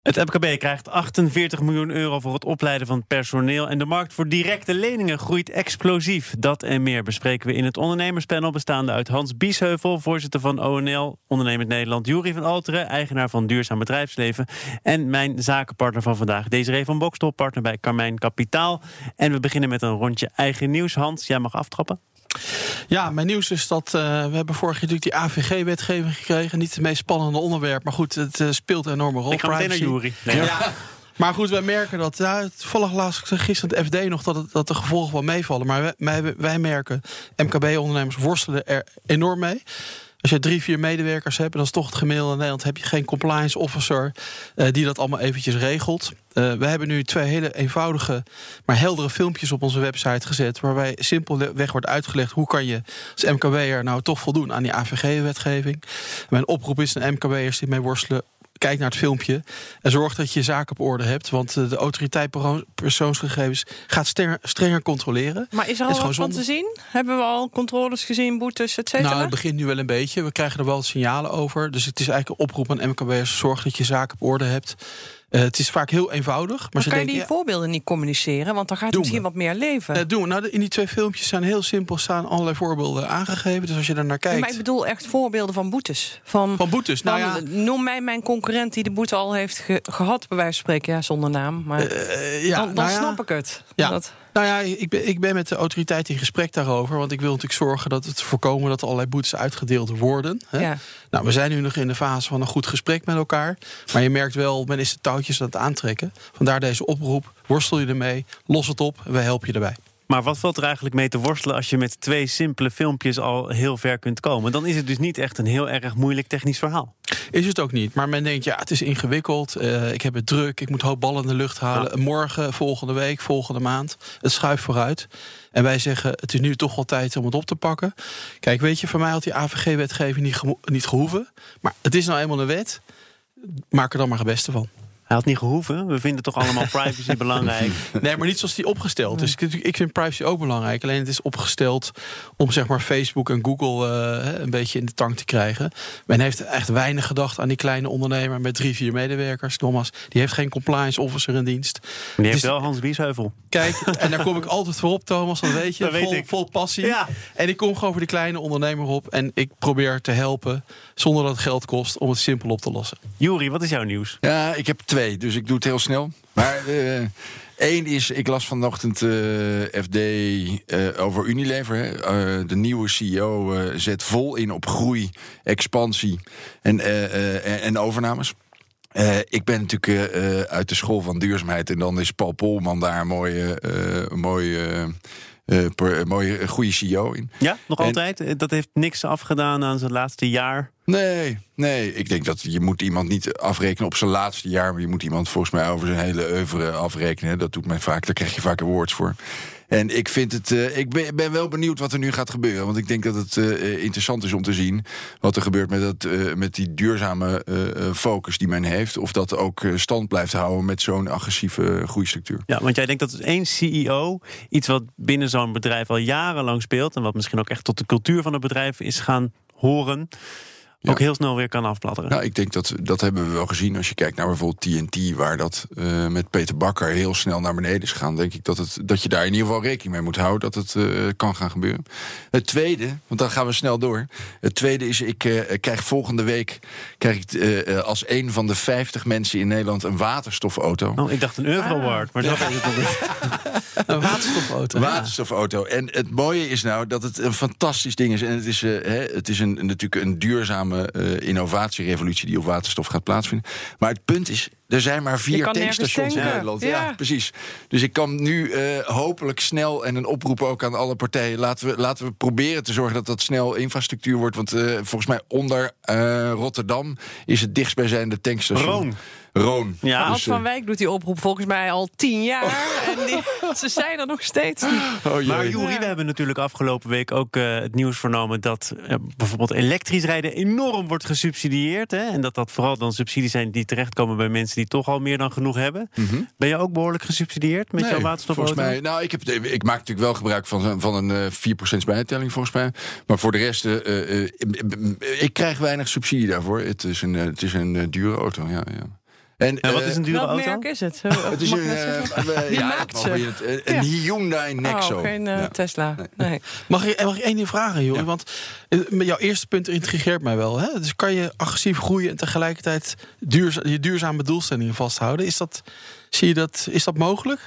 Het MKB krijgt 48 miljoen euro voor het opleiden van personeel. En de markt voor directe leningen groeit explosief. Dat en meer bespreken we in het ondernemerspanel. Bestaande uit Hans Biesheuvel, voorzitter van ONL, Ondernemend Nederland. Jurie van Alteren, eigenaar van Duurzaam Bedrijfsleven. En mijn zakenpartner van vandaag, Desiree van Bokstol, partner bij Carmijn Kapitaal. En we beginnen met een rondje eigen nieuws. Hans, jij mag aftrappen. Ja, mijn nieuws is dat uh, we hebben vorig jaar natuurlijk die AVG-wetgeving gekregen. Niet het meest spannende onderwerp, maar goed, het uh, speelt een enorme rol. Ik ga meteen naar Jury. Nee, ja. Maar goed, wij merken dat. Ja, toevallig las ik gisteren het FD nog dat, het, dat de gevolgen wel meevallen. Maar wij, wij merken, MKB-ondernemers worstelen er enorm mee. Als je drie, vier medewerkers hebt, en dat is toch het gemiddelde in Nederland, heb je geen compliance officer uh, die dat allemaal eventjes regelt. Uh, we hebben nu twee hele eenvoudige, maar heldere filmpjes op onze website gezet. Waarbij simpelweg wordt uitgelegd hoe kan je als MKB'er nou toch voldoen aan die AVG-wetgeving. Mijn oproep is aan MKB'ers die mee worstelen kijk naar het filmpje en zorg dat je zaak op orde hebt. Want de autoriteit persoonsgegevens gaat strenger controleren. Maar is er al wat van te zien? Hebben we al controles gezien, boetes, et cetera? Nou, het begint nu wel een beetje. We krijgen er wel signalen over. Dus het is eigenlijk een oproep aan MKB'ers. Zorg dat je zaak op orde hebt. Uh, het is vaak heel eenvoudig. Maar, maar ze kan denken, je die ja, voorbeelden niet communiceren? Want dan gaat het misschien wat meer leven. Uh, doen we. Nou, in die twee filmpjes zijn heel simpel staan allerlei voorbeelden aangegeven. Dus als je er naar kijkt. Ja, maar ik bedoel echt voorbeelden van boetes. Van, van boetes. Nou ja. Noem mij mijn concurrent die de boete al heeft ge gehad, bij wijze van spreken. Ja, zonder naam. Maar uh, ja, dan, dan nou snap ik het. Ja. Dat, nou ja, ik ben, ik ben met de autoriteit in gesprek daarover. Want ik wil natuurlijk zorgen dat het voorkomen dat er allerlei boetes uitgedeeld worden. Hè? Ja. Nou, we zijn nu nog in de fase van een goed gesprek met elkaar. Maar je merkt wel, men is de touwtjes aan het aantrekken. Vandaar deze oproep. Worstel je ermee, los het op en wij helpen je erbij. Maar wat valt er eigenlijk mee te worstelen als je met twee simpele filmpjes al heel ver kunt komen? Dan is het dus niet echt een heel erg moeilijk technisch verhaal. Is het ook niet. Maar men denkt, ja, het is ingewikkeld. Uh, ik heb het druk. Ik moet hoop ballen in de lucht halen. Ja. Morgen, volgende week, volgende maand. Het schuift vooruit. En wij zeggen, het is nu toch wel tijd om het op te pakken. Kijk, weet je, voor mij had die AVG-wetgeving niet, niet gehoeven. Maar het is nou eenmaal een wet. Maak er dan maar het beste van. Hij had niet gehoeven. We vinden toch allemaal privacy belangrijk. Nee, maar niet zoals die opgesteld is. Dus ik vind privacy ook belangrijk. Alleen het is opgesteld om zeg maar Facebook en Google uh, een beetje in de tank te krijgen. Men heeft echt weinig gedacht aan die kleine ondernemer met drie, vier medewerkers. Thomas, die heeft geen compliance officer in dienst. Die heeft dus, wel Hans Biesheuvel. Kijk, en daar kom ik altijd voor op, Thomas. Dat weet je. Dat vol, weet ik. vol passie. Ja. En ik kom gewoon voor die kleine ondernemer op. En ik probeer te helpen zonder dat het geld kost om het simpel op te lossen. Jury, wat is jouw nieuws? Ja, ik heb twee, dus ik doe het heel snel. Maar uh, één is, ik las vanochtend uh, FD uh, over Unilever. Hè. de nieuwe CEO zet vol in op groei, expansie en, en overnames. Ik ben natuurlijk uit de school van duurzaamheid. En dan is Paul Polman daar een mooie, mooie, mooie goede CEO in. Ja, nog en, altijd? Dat heeft niks afgedaan aan zijn laatste jaar? Nee, nee. Ik denk dat je moet iemand niet afrekenen op zijn laatste jaar. Maar je moet iemand volgens mij over zijn hele oeuvre afrekenen. Dat doet men vaak. Daar krijg je vaak awards voor. En ik vind het. Uh, ik ben, ben, wel benieuwd wat er nu gaat gebeuren. Want ik denk dat het uh, interessant is om te zien wat er gebeurt met, dat, uh, met die duurzame focus die men heeft. Of dat ook stand blijft houden met zo'n agressieve groeistructuur. Ja, want jij denkt dat één CEO, iets wat binnen zo'n bedrijf al jarenlang speelt. En wat misschien ook echt tot de cultuur van het bedrijf is gaan horen. Ja. ook heel snel weer kan afbladderen. Nou, ik denk dat dat hebben we wel gezien. Als je kijkt naar bijvoorbeeld TNT, waar dat uh, met Peter Bakker heel snel naar beneden is gegaan, denk ik dat, het, dat je daar in ieder geval rekening mee moet houden dat het uh, kan gaan gebeuren. Het tweede, want dan gaan we snel door. Het tweede is, ik uh, krijg volgende week krijg ik, als een van de 50 mensen in Nederland een waterstofauto. Oh, ik dacht een Euro Award, ah. maar dat ja. is het niet. een waterstofauto. Een waterstofauto. En het mooie is nou dat het een fantastisch ding is. En het is, hè, het is een, natuurlijk een duurzame uh, innovatierevolutie die op waterstof gaat plaatsvinden. Maar het punt is, er zijn maar vier tankstations in Nederland. Ja. ja. precies. Dus ik kan nu uh, hopelijk snel en een oproep ook aan alle partijen. Laten we, laten we proberen te zorgen dat dat snel infrastructuur wordt. Want uh, volgens mij onder uh, Rotterdam is het dichtstbijzijnde tankstation. Roon. Roon. Ja. Dus, eh, van Wijk doet die oproep volgens mij al tien jaar. en die, ze zijn er nog steeds niet. oh. Maar Juri, we hebben natuurlijk afgelopen week ook eh, het nieuws vernomen dat eh, bijvoorbeeld elektrisch rijden enorm wordt gesubsidieerd. Hè? En dat dat vooral dan subsidies zijn die terechtkomen bij mensen die toch al meer dan genoeg hebben. Ben je ook behoorlijk gesubsidieerd met Mhm. Nee, jouw waterstofauto? Volgens mij, nou, ik, heb, ik maak natuurlijk wel gebruik van, van een eh 4% bijtelling, volgens mij. Maar voor de rest, eh, eh, eh, ik krijg weinig subsidie daarvoor. Het is een, het is een dure auto, ja. ja. En, En wat eh, is een dure auto? merk is het? Het is een, eh, Wie ja, maakt ze? het, een Hyundai Nexo. Oh, geen eh, Ja. Tesla. Nee. Mag ik, mag ik één ding vragen, Jorie? Ja. Want met jouw eerste punt intrigeert mij wel. Hè? Dus kan je agressief groeien en tegelijkertijd duurza- je duurzame doelstellingen vasthouden? Is dat, zie je dat, is dat mogelijk?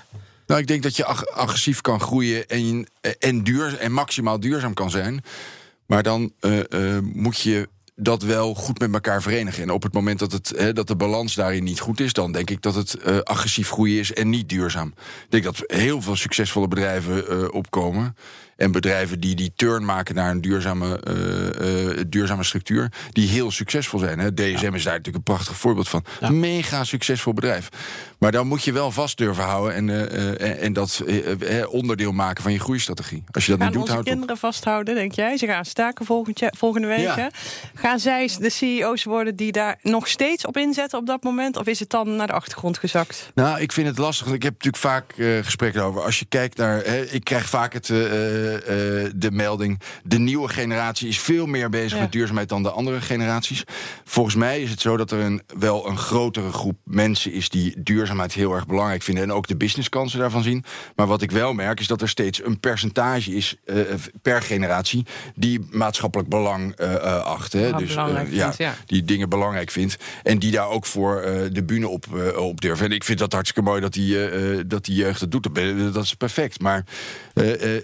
Nou, ik denk dat je ag- agressief kan groeien en, en, duur, en maximaal duurzaam kan zijn. Maar dan eh, eh, moet je dat wel goed met elkaar verenigen. En op het moment dat, het, dat de balans daarin niet goed is, dan denk ik dat het eh, agressief groeien is en niet duurzaam. Ik denk dat heel veel succesvolle bedrijven eh, opkomen. En bedrijven die die turn maken naar een duurzame, eh, eh, duurzame structuur, die heel succesvol zijn. Hè. DSM is daar natuurlijk een prachtig voorbeeld van. Ja. Mega succesvol bedrijf. Maar dan moet je wel vast durven houden en, eh, en, dat onderdeel maken van je groeistrategie. Als je dat Gaan niet doet, houdt op. kinderen vasthouden, denk jij? Ze gaan staken volgend volgende week. Ja. Gaan zij de CEO's worden die daar nog steeds op inzetten op dat moment? Of is het dan naar de achtergrond gezakt? Nou, ik vind het lastig. Ik heb natuurlijk vaak gesprekken over. Als je kijkt naar. Hè, ik krijg vaak het, eh, eh, de melding. De nieuwe generatie is veel meer bezig Ja. met duurzaamheid dan de andere generaties. Volgens mij is het zo dat er een, wel een grotere groep mensen is die duurzaamheid heel erg belangrijk vinden. En ook de businesskansen daarvan zien. Maar wat ik wel merk is dat er steeds een percentage is eh, per generatie. die maatschappelijk belang eh, acht. Hè. Ah, dus, ja, vindt, ja. die dingen belangrijk vindt. En die daar ook voor de bühne op, op durven. En ik vind dat hartstikke mooi dat die, dat die jeugd dat doet. Dat is perfect. Maar eh,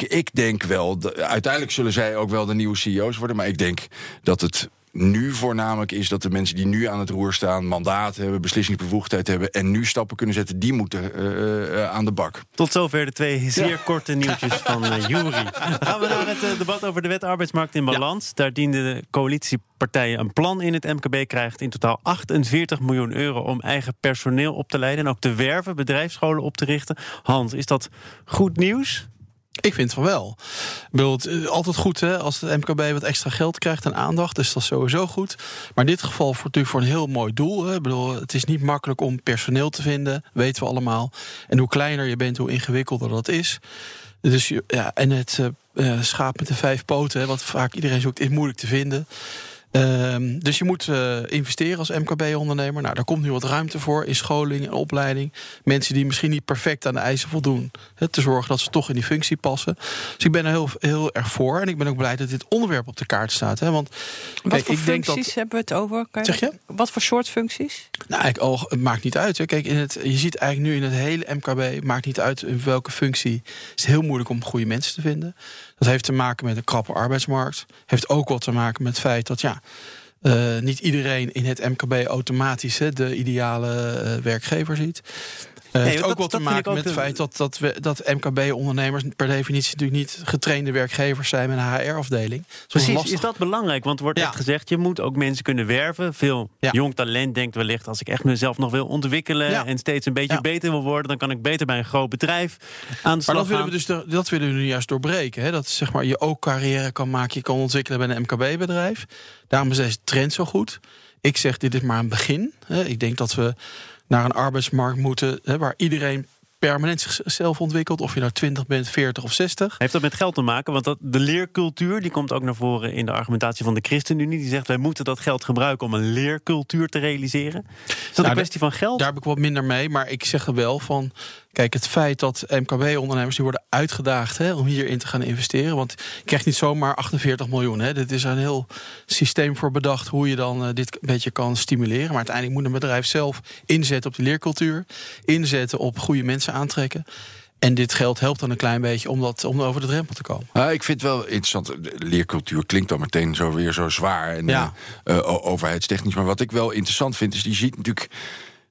ik, ik denk wel, uiteindelijk zullen zij ook wel de nieuwe CEO's worden. Maar ik denk dat het nu voornamelijk is dat de mensen die nu aan het roer staan, mandaat hebben, beslissingsbevoegdheid hebben en nu stappen kunnen zetten, die moeten eh, eh, aan de bak. Tot zover de twee zeer korte nieuwtjes van uh, Jury. Gaan we naar het debat over de wet arbeidsmarkt in balans. Ja. Daar dienden de coalitiepartijen een plan in. Het MKB krijgt in totaal 48 miljoen euro om eigen personeel op te leiden en ook te werven, bedrijfsscholen op te richten. Hans, is dat goed nieuws? Ik vind van wel. Ik bedoel, is altijd goed hè, als het MKB wat extra geld krijgt en aandacht. Dus dat is sowieso goed. Maar in dit geval voor, natuurlijk voor een heel mooi doel. Hè. Ik bedoel, het is niet makkelijk om personeel te vinden. Weten we allemaal. En hoe kleiner je bent, hoe ingewikkelder dat is. Dus ja, en het uh, schaap met de vijf poten, hè, wat vaak iedereen zoekt, is moeilijk te vinden. Um, dus je moet uh, investeren als MKB-ondernemer. Nou, daar komt nu wat ruimte voor in scholing en opleiding. Mensen die misschien niet perfect aan de eisen voldoen. Te zorgen dat ze toch in die functie passen. Dus ik ben er heel, heel erg voor. En ik ben ook blij dat dit onderwerp op de kaart staat. Hè, want, wat kijk, voor ik functies denk dat, hebben we het over? Zeg je? Wat voor soort functies? Nou, ik, oh, het maakt niet uit. Hè. Kijk, in het, je ziet eigenlijk nu in het hele MKB... maakt niet uit in welke functie. Het is heel moeilijk om goede mensen te vinden. Dat heeft te maken met een krappe arbeidsmarkt. Heeft ook wat te maken met het feit dat ja, uh, niet iedereen in het MKB automatisch de ideale uh, werkgever ziet. Uh, Nee, heeft ook wat te dat maken met het feit dat, dat, we, dat MKB-ondernemers per definitie natuurlijk niet getrainde werkgevers zijn met een HR-afdeling. Precies, is dat belangrijk? Want er wordt Ja. echt gezegd, je moet ook mensen kunnen werven. Veel Ja. jong talent denkt wellicht, als ik echt mezelf nog wil ontwikkelen... Ja. en steeds een beetje beter wil worden... dan kan ik beter bij een groot bedrijf aan de Maar slag dat willen we dus de- dat willen we nu juist doorbreken. Hè? Dat zeg maar, je ook carrière kan maken, je kan ontwikkelen bij een MKB-bedrijf. Daarom is deze trend zo goed. Ik zeg, dit is maar een begin. Ik denk dat we naar een arbeidsmarkt moeten hè, waar iedereen permanent zichzelf ontwikkelt. Of je nou 20 bent, 40 of 60. Heeft dat met geld te maken? Want dat, de leercultuur die komt ook naar voren in de argumentatie van de ChristenUnie. Die zegt, wij moeten dat geld gebruiken om een leercultuur te realiseren. Is dat Nou, een kwestie van geld? Daar heb ik wat minder mee. Maar ik zeg er wel van. Kijk, het feit dat MKB-ondernemers die worden uitgedaagd hè, om hierin te gaan investeren. Want je krijgt niet zomaar 48 miljoen. Hè. Dit is een heel systeem voor bedacht hoe je dan eh, dit een beetje kan stimuleren. Maar uiteindelijk moet een bedrijf zelf inzetten op de leercultuur. Inzetten op goede mensen aantrekken. En dit geld helpt dan een klein beetje om, dat, om over de drempel te komen. Nou, ik vind het wel interessant. Leercultuur klinkt dan meteen zo weer zo zwaar en Ja. eh, eh, overheidstechnisch. Maar wat ik wel interessant vind, is die ziet natuurlijk.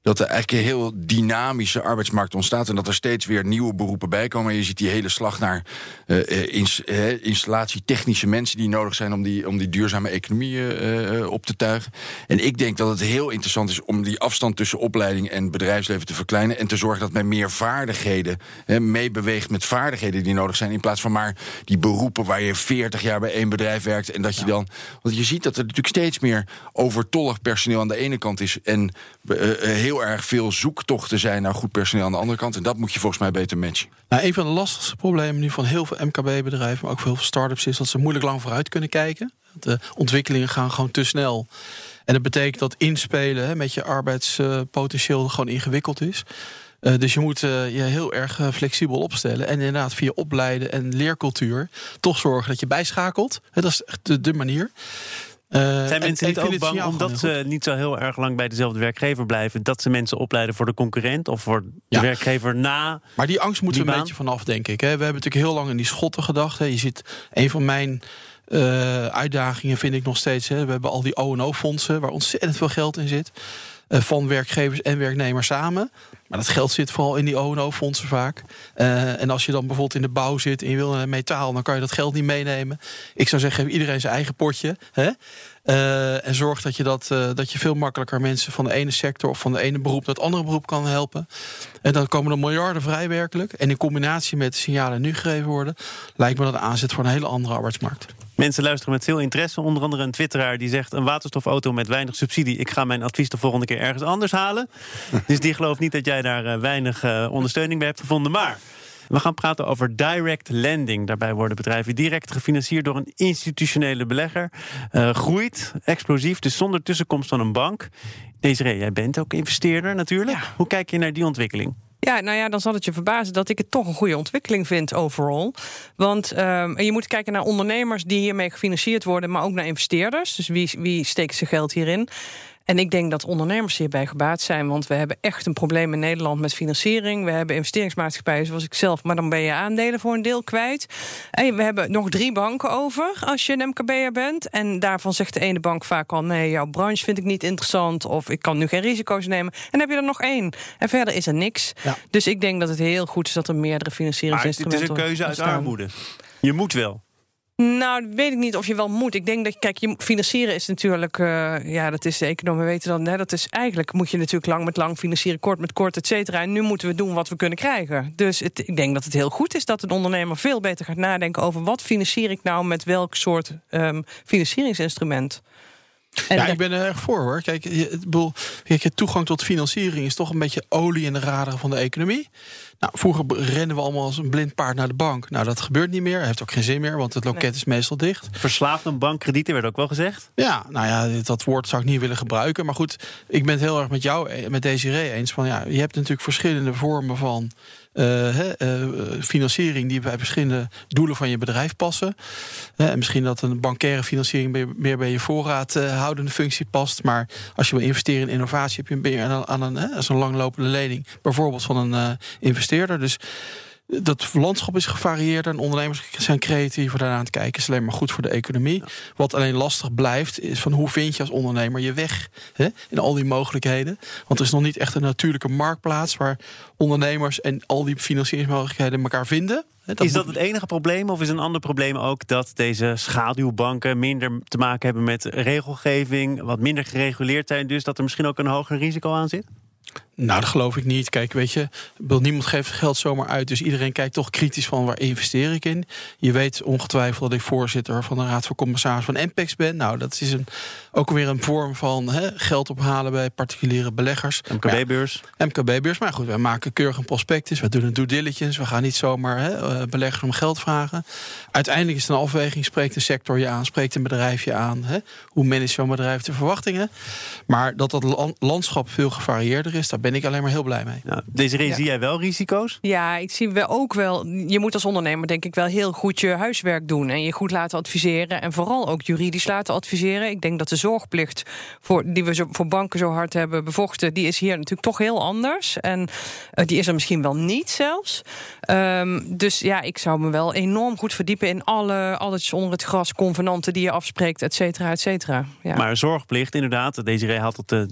Dat er eigenlijk een heel dynamische arbeidsmarkt ontstaat. En dat er steeds weer nieuwe beroepen bij komen. En je ziet die hele slag naar uh, ins, uh, installatietechnische mensen die nodig zijn om die, om die duurzame economie uh, op te tuigen. En ik denk dat het heel interessant is om die afstand tussen opleiding en bedrijfsleven te verkleinen. En te zorgen dat men meer vaardigheden meebeweegt met vaardigheden die nodig zijn. In plaats van maar die beroepen waar je 40 jaar bij één bedrijf werkt. En dat je dan. Want je ziet dat er natuurlijk steeds meer overtollig personeel aan de ene kant is. En heel erg veel zoektochten zijn naar goed personeel aan de andere kant. En dat moet je volgens mij beter matchen. Nou, een van de lastigste problemen nu van heel veel MKB-bedrijven, maar ook veel start-ups, is dat ze moeilijk lang vooruit kunnen kijken. De ontwikkelingen gaan gewoon te snel. En dat betekent dat inspelen met je arbeidspotentieel gewoon ingewikkeld is. Uh, dus je moet uh, je heel erg uh, flexibel opstellen. En inderdaad via opleiden en leercultuur toch zorgen dat je bijschakelt. dat is echt de manier. Uh, Zijn mensen niet ook bang omdat ze niet zo heel erg lang bij dezelfde werkgever blijven, dat ze mensen opleiden voor de concurrent of voor de ja. werkgever na? Maar die angst moeten we een beetje vanaf, denk ik. Hè. We hebben natuurlijk heel lang in die schotten gedacht. Hè. Je ziet een van mijn uh, uitdagingen, vind ik nog steeds. Hè. We hebben al die O&O-fondsen waar ontzettend veel geld in zit. Uh, van werkgevers en werknemers samen. Maar dat geld zit vooral in die O&O-fondsen vaak. Uh, en als je dan bijvoorbeeld in de bouw zit en je wil een metaal... dan kan je dat geld niet meenemen. Ik zou zeggen, iedereen zijn eigen potje. Hè? Uh, en zorg dat je, dat, dat je veel makkelijker mensen van de ene sector... of van de ene beroep naar het andere beroep kan helpen. En dan komen er miljarden vrij werkelijk. En in combinatie met de signalen die nu gegeven worden... lijkt me dat aanzet voor een hele andere arbeidsmarkt. Mensen luisteren met veel interesse. Onder andere een twitteraar die zegt... een waterstofauto met weinig subsidie. Ik ga mijn advies de volgende keer ergens anders halen. dus die gelooft niet dat jij daar uh, weinig uh, ondersteuning bij hebt gevonden. Maar we gaan praten over direct lending. Daarbij worden bedrijven direct gefinancierd door een institutionele belegger. Uh, groeit explosief, dus zonder tussenkomst van een bank. Desiree, jij bent ook investeerder natuurlijk. Ja. Hoe kijk je naar die ontwikkeling? Ja, nou ja, dan zal het je verbazen dat ik het toch een goede ontwikkeling vind overal. Want um, je moet kijken naar ondernemers die hiermee gefinancierd worden, maar ook naar investeerders. Dus wie, wie steekt zijn geld hierin? En ik denk dat ondernemers hierbij gebaat zijn, want we hebben echt een probleem in Nederland met financiering. We hebben investeringsmaatschappijen zoals ik zelf, maar dan ben je aandelen voor een deel kwijt. En we hebben nog drie banken over als je een MKB'er bent. En daarvan zegt de ene bank vaak al: nee, jouw branche vind ik niet interessant of ik kan nu geen risico's nemen. En dan heb je er nog één. En verder is er niks. Ja. Dus ik denk dat het heel goed is dat er meerdere financieringsinstrumenten zijn. Het is een keuze uit armoede. Je moet wel. Nou, weet ik niet of je wel moet. Ik denk dat, kijk, financieren is natuurlijk, uh, ja, dat is de economie weten dan, hè, dat is eigenlijk moet je natuurlijk lang met lang financieren, kort met kort, et cetera. En nu moeten we doen wat we kunnen krijgen. Dus het, ik denk dat het heel goed is dat een ondernemer veel beter gaat nadenken over wat financier ik nou met welk soort um, financieringsinstrument. En ja, ik ben er erg voor hoor. Kijk, je, bedoel, kijk, toegang tot financiering is toch een beetje olie in de raderen van de economie. Nou, vroeger rennen we allemaal als een blind paard naar de bank. Nou, dat gebeurt niet meer. Heeft ook geen zin meer, want het loket is meestal dicht. Verslaafd aan bankkredieten werd ook wel gezegd. Ja, nou ja, dat woord zou ik niet willen gebruiken. Maar goed, ik ben het heel erg met jou, eh, met Desiree eens. Van, ja, je hebt natuurlijk verschillende vormen van uh, uh, financiering die bij verschillende doelen van je bedrijf passen. En misschien dat een bankaire financiering meer bij je voorraadhoudende functie past. Maar als je wil investeren in innovatie, heb je meer aan, aan een, een langlopende lening, bijvoorbeeld van een investeerder. Dus dat landschap is gevarieerd en ondernemers zijn creatief daarna aan het kijken. is alleen maar goed voor de economie. Wat alleen lastig blijft, is van hoe vind je als ondernemer je weg hè, in al die mogelijkheden. Want er is nog niet echt een natuurlijke marktplaats waar ondernemers en al die financieringsmogelijkheden elkaar vinden. Dat is dat het enige probleem? Of is een ander probleem ook dat deze schaduwbanken minder te maken hebben met regelgeving, wat minder gereguleerd zijn, dus dat er misschien ook een hoger risico aan zit? Nou, dat geloof ik niet. Kijk, weet je, niemand geeft geld zomaar uit. Dus iedereen kijkt toch kritisch van waar investeer ik in. Je weet ongetwijfeld dat ik voorzitter van de Raad van Commissaris van MPEX ben. Nou, dat is een, ook weer een vorm van hè, geld ophalen bij particuliere beleggers. MKB-beurs. Ja, MKB-beurs. Maar goed, wij maken keurig een prospectus. We doen een due diligence. We gaan niet zomaar hè, eh, beleggers om geld vragen. Uiteindelijk is het een afweging. Spreekt een sector je aan? Spreekt een bedrijf je aan? Hè? Hoe manage zo'n bedrijf de verwachtingen? Maar dat dat landschap veel gevarieerder is, daar ben ik alleen maar heel blij mee. Ja, deze ja. zie jij wel risico's? Ja, ik zie wel ook wel. Je moet als ondernemer denk ik wel heel goed je huiswerk doen en je goed laten adviseren en vooral ook juridisch laten adviseren. Ik denk dat de zorgplicht voor, die we zo, voor banken zo hard hebben bevochten, die is hier natuurlijk toch heel anders en uh, die is er misschien wel niet zelfs. Um, dus ja, ik zou me wel enorm goed verdiepen in alle alles onder het gras, convenanten die je afspreekt, et cetera, et cetera. Ja. Maar zorgplicht, inderdaad, deze haalt het uh,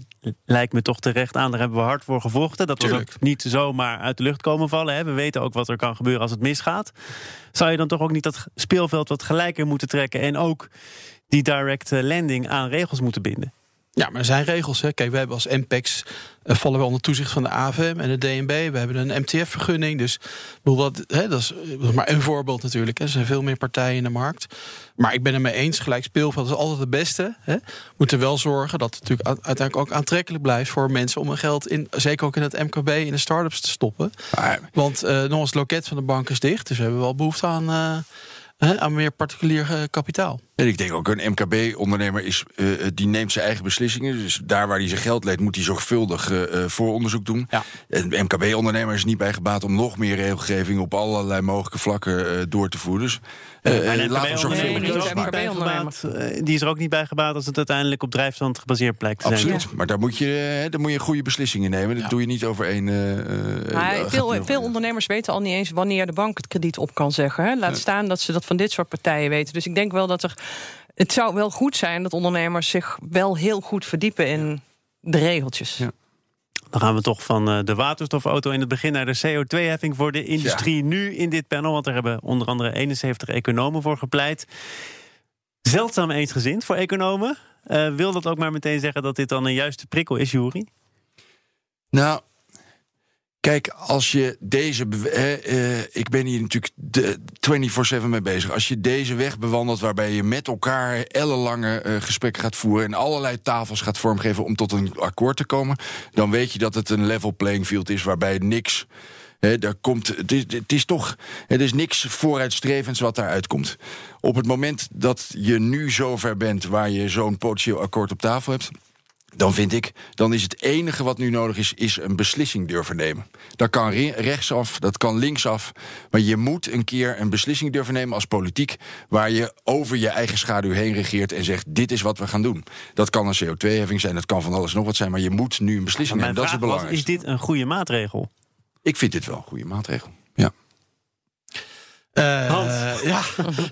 lijkt me toch terecht aan. Daar hebben we hard voor gevochten. Dat was ook niet zomaar uit de lucht komen vallen. Hè. We weten ook wat er kan gebeuren als het misgaat. Zou je dan toch ook niet dat speelveld wat gelijker moeten trekken... en ook die direct eh, landing aan regels moeten binden? Ja, maar er zijn regels. Hè. Kijk, we hebben als MPEX eh, vallen we onder toezicht van de AVM en de DNB. We hebben een MTF-vergunning. Dus dat, hè, dat, is, is maar een voorbeeld natuurlijk. Hè. Er zijn veel meer partijen in de markt. Maar ik ben het mee eens, gelijk speelveld is altijd het beste. Hè. We moeten wel zorgen dat het natuurlijk uiteindelijk ook aantrekkelijk blijft voor mensen om hun geld in, zeker ook in het MKB, in de start-ups te stoppen. Maar Want eh nog eens, het loket van de bank is dicht. Dus we hebben wel behoefte aan, eh, hè, aan meer particulier eh, kapitaal. En ik denk ook een MKB-ondernemer is, eh, die neemt zijn eigen beslissingen. Dus daar waar hij zijn geld leent, moet hij zorgvuldig eh, eh, vooronderzoek doen. Ja. Een MKB-ondernemer is niet bij gebaat om nog meer regelgeving op allerlei mogelijke vlakken eh, door te voeren. Dus eh, eh, een laten we zorgvuldig Nee, eh, Die is er ook niet bij gebaat als het uiteindelijk op drijfstand gebaseerd blijkt te zijn. Absoluut. Maar daar moet, je, eh, daar moet je goede beslissingen nemen. Dat Ja. doe je niet over één. eh, eh, veel, veel ondernemers weten al niet eens wanneer de bank het krediet op kan zeggen. Hè? Laat staan dat ze dat van dit soort partijen weten. Dus ik denk wel dat er. Het zou wel goed zijn dat ondernemers zich wel heel goed verdiepen in de regeltjes. Ja. Dan gaan we toch van eh, de waterstofauto in het begin naar de CO2-heffing voor de industrie. Nu in dit panel, want er hebben onder andere 71 economen voor gepleit. Zeldzaam eensgezind voor economen. Eh, wil dat ook maar meteen zeggen dat dit dan een juiste prikkel is, Jury? Nou, kijk, als je deze. eh, ik ben hier natuurlijk de 24-7 mee bezig. Als je deze weg bewandelt waarbij je met elkaar ellenlange eh, gesprekken gaat voeren. en allerlei tafels gaat vormgeven om tot een akkoord te komen. dan weet je dat het een level playing field is waarbij niks. Hè, daar komt, het, is, het toch. Er is niks vooruitstrevends wat daaruit komt. Op het moment dat je nu zover bent waar je zo'n potentieel akkoord op tafel hebt dan vind ik, dan is het enige wat nu nodig is, is een beslissing durven nemen. Dat kan re- rechtsaf, dat kan linksaf. Maar je moet een keer een beslissing durven nemen als politiek, waar je over je eigen schaduw heen regeert en zegt: dit is wat we gaan doen. Dat kan een CO2-heffing zijn, dat kan van alles nog wat zijn, maar je moet nu een beslissing nemen. Dat is het was, is belangrijkste. dit een goede maatregel? Ik vind dit wel een goede maatregel. Ja. Eh, ja,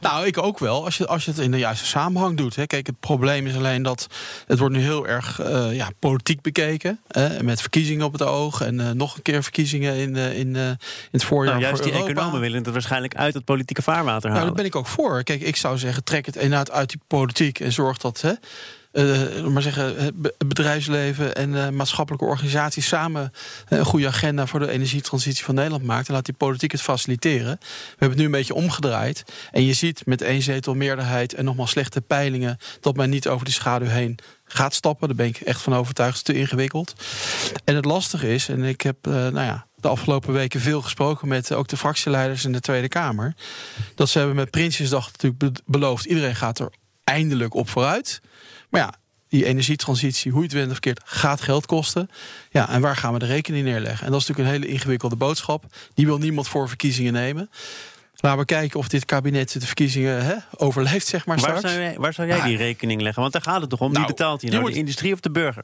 nou, ik ook wel. Als je, als je het in de juiste samenhang doet. Hè. Kijk, het probleem is alleen dat het wordt nu heel erg eh, ja, politiek bekeken. Hè, met verkiezingen op het oog. En eh, nog een keer verkiezingen in, in, in het voorjaar. Nou, juist voor die Europa. economen willen het waarschijnlijk uit het politieke vaarwater Nou, halen. daar ben ik ook voor. Kijk, ik zou zeggen, trek het inderdaad uit die politiek en zorg dat hè, eh, maar zeggen, het het bedrijfsleven en eh, maatschappelijke organisaties samen eh, een goede agenda voor de energietransitie van Nederland maakt. En laat die politiek het faciliteren. We hebben het nu een beetje omgedraaid. En je ziet met één zetel meerderheid en nogmaals slechte peilingen dat men niet over die schaduw heen gaat stappen. Daar ben ik echt van overtuigd. Te ingewikkeld. En het lastige is, en ik heb eh, nou ja, de afgelopen weken veel gesproken met eh, ook de fractieleiders in de Tweede Kamer. Dat ze hebben met Prinsjesdag natuurlijk be- beloofd. Iedereen gaat er eindelijk op vooruit. Maar ja, die energietransitie, hoe je het went of verkeerd, gaat geld kosten. Ja, en waar gaan we de rekening neerleggen? En dat is natuurlijk een hele ingewikkelde boodschap. Die wil niemand voor verkiezingen nemen. Laten we kijken of dit kabinet de verkiezingen hè, overleeft, zeg maar, waar, straks. zou jij, waar zou jij Maar- die rekening leggen? Want daar gaat het toch om? Wie Nou, betaalt hier nou? moet- De industrie of de burger?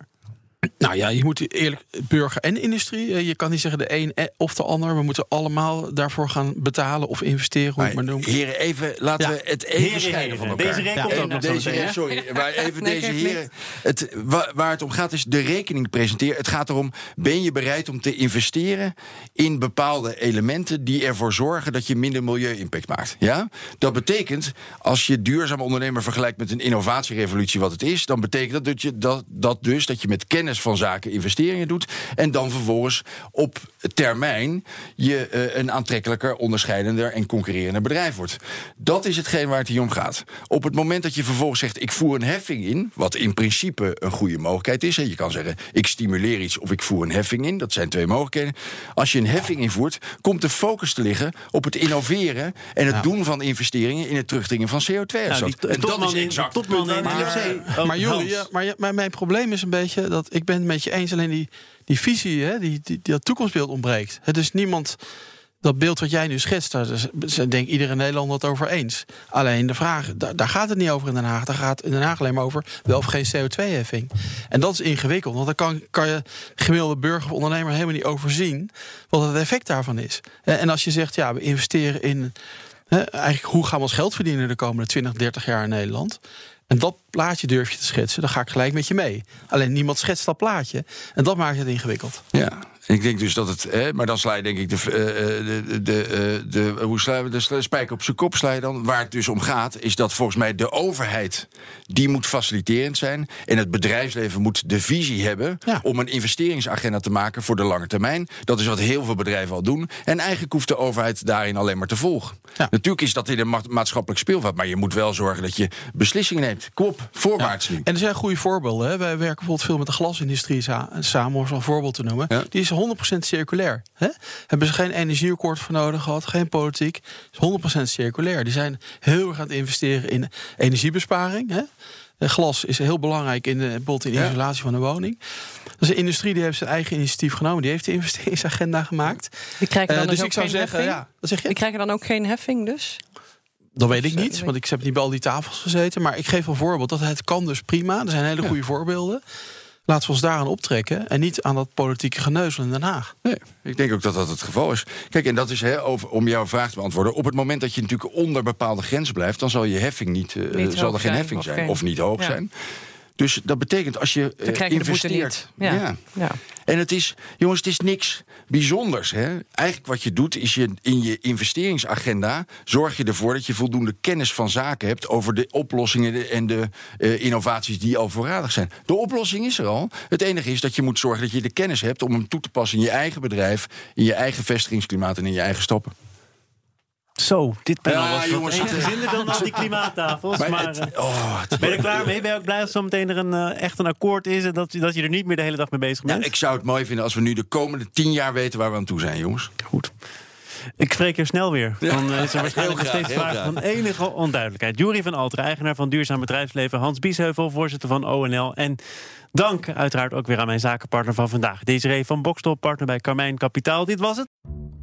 Nou ja, je moet eerlijk, burger en industrie. eh, Je kan niet zeggen de een eh, of de ander. We moeten allemaal daarvoor gaan betalen of investeren, hoe je het maar noemt. Heren, even, laten Ja. we het even Heren, scheiden van elkaar. Deze komt nog zo deze? Sorry, maar even Nee, deze heren. Het, wa- waar het om gaat is de rekening presenteren. Het gaat erom, ben je bereid om te investeren in bepaalde elementen... die ervoor zorgen dat je minder milieu-impact maakt? Ja? Dat betekent, als je duurzaam ondernemer vergelijkt... met een innovatierevolutie wat het is... dan betekent dat, dat, je, dat, dat dus dat je met kennis van zaken investeringen doet... en dan vervolgens op termijn je eh, een aantrekkelijker, onderscheidender... en concurrerender bedrijf wordt. Dat is hetgeen waar het hier om gaat. Op het moment dat je vervolgens zegt, ik voer een heffing in... wat in principe een goede mogelijkheid is... hè, je kan zeggen, ik stimuleer iets of ik voer een heffing in... dat zijn twee mogelijkheden. Als je een heffing invoert, komt de focus te liggen... op het innoveren en het Ja. doen van investeringen... in het terugdringen van CO2-uitstoot. Nou, en dat is in- exact topman punt in. Oh, maar Jullie, ja, maar, ja, maar mijn probleem is een beetje dat ik ben het met je eens. Alleen die, die visie, hè, die, die, dat toekomstbeeld ontbreekt. Het is niemand. Dat beeld wat jij nu schetst, daar is, denk iedere Nederlander het over eens. Alleen de vraag, daar, gaat het niet over in Den Haag. Daar gaat in Den Haag alleen maar over wel of geen CO2-heffing. En dat is ingewikkeld, want dan kan, kan je gemiddelde burger of ondernemer helemaal niet overzien wat het effect daarvan is. En als je zegt, ja, we investeren in hè, eigenlijk hoe gaan we ons geld verdienen de komende 20, 30 jaar in Nederland. En dat plaatje durf je te schetsen, dan ga ik gelijk met je mee. Alleen niemand schetst dat plaatje. En dat maakt het ingewikkeld. Ja, ik denk dus dat het. Hè, maar dan sla je denk ik de, uh, de, de, de, de, hoe sla je de spijker op zijn kop sla je dan. Waar het dus om gaat, is dat volgens mij de overheid. die moet faciliterend zijn. En het bedrijfsleven moet de visie hebben. Ja. om een investeringsagenda te maken voor de lange termijn. Dat is wat heel veel bedrijven al doen. En eigenlijk hoeft de overheid daarin alleen maar te volgen. Ja. Natuurlijk is dat in een ma- maatschappelijk speelveld. Maar je moet wel zorgen dat je beslissingen neemt. Kom op, voorwaarts nu. En er zijn goede voorbeelden. Hè. Wij werken bijvoorbeeld veel met de glasindustrie samen, om zo'n voorbeeld te noemen. Die is 100% circulair. Hè. Hebben ze geen energieakkoord voor nodig gehad, geen politiek. is 100% circulair. Die zijn heel erg aan het investeren in energiebesparing. Hè. Eh, Glas is heel belangrijk in de, bijvoorbeeld in de Ja. isolatie van de woning. Dus de industrie die heeft zijn eigen initiatief genomen. Die heeft de investeringsagenda gemaakt. Die krijgen dan Eh, dus, dus ook ik zou geen zeggen, heffing? ja, zeg je? Die krijgen dan ook geen heffing dus? Dat weet ik niet, want ik heb niet bij al die tafels gezeten. Maar ik geef een voorbeeld. Dat het kan dus prima. Er zijn hele goede voorbeelden. Laten we ons daaraan optrekken. En niet aan dat politieke geneuzel in Den Haag. Nee, ik denk ook dat dat het geval is. Kijk, en dat is hè, over, om jouw vraag te beantwoorden. Op het moment dat je natuurlijk onder bepaalde grenzen blijft, dan zal je heffing niet, eh, Niet zal er geen zijn, heffing of zijn geen- of niet hoog Ja. zijn. Dus dat betekent als je eh, Dan krijg je de boete investeert. niet. Ja. Ja. En het is, jongens, het is niks bijzonders. Hè? Eigenlijk wat je doet, is je in je investeringsagenda zorg je ervoor dat je voldoende kennis van zaken hebt over de oplossingen en de eh, innovaties die al voorradig zijn. De oplossing is er al. Het enige is dat je moet zorgen dat je de kennis hebt om hem toe te passen in je eigen bedrijf, in je eigen vestigingsklimaat en in je eigen stappen. Zo, dit panel Ja, was wat jongens, dan al die klimaattafels. Maar, Maar het- eh, oh, het- ben je er klaar mee? Ben je ook blij als zometeen er een, eh, echt een akkoord is... en dat, dat je er niet meer de hele dag mee bezig bent? Nou, ik zou het mooi vinden als we nu de komende tien jaar weten waar we aan toe zijn, jongens. Goed. Ik spreek je snel weer. Dan eh, is er waarschijnlijk Heel nog steeds graag. van enige onduidelijkheid. Jury van Alteren, eigenaar van Duurzaam Bedrijfsleven. Hans Biesheuvel, voorzitter van ONL. En dank uiteraard ook weer aan mijn zakenpartner van vandaag. Desiree van Bokstel, partner bij Carmijn Kapitaal. Dit was het.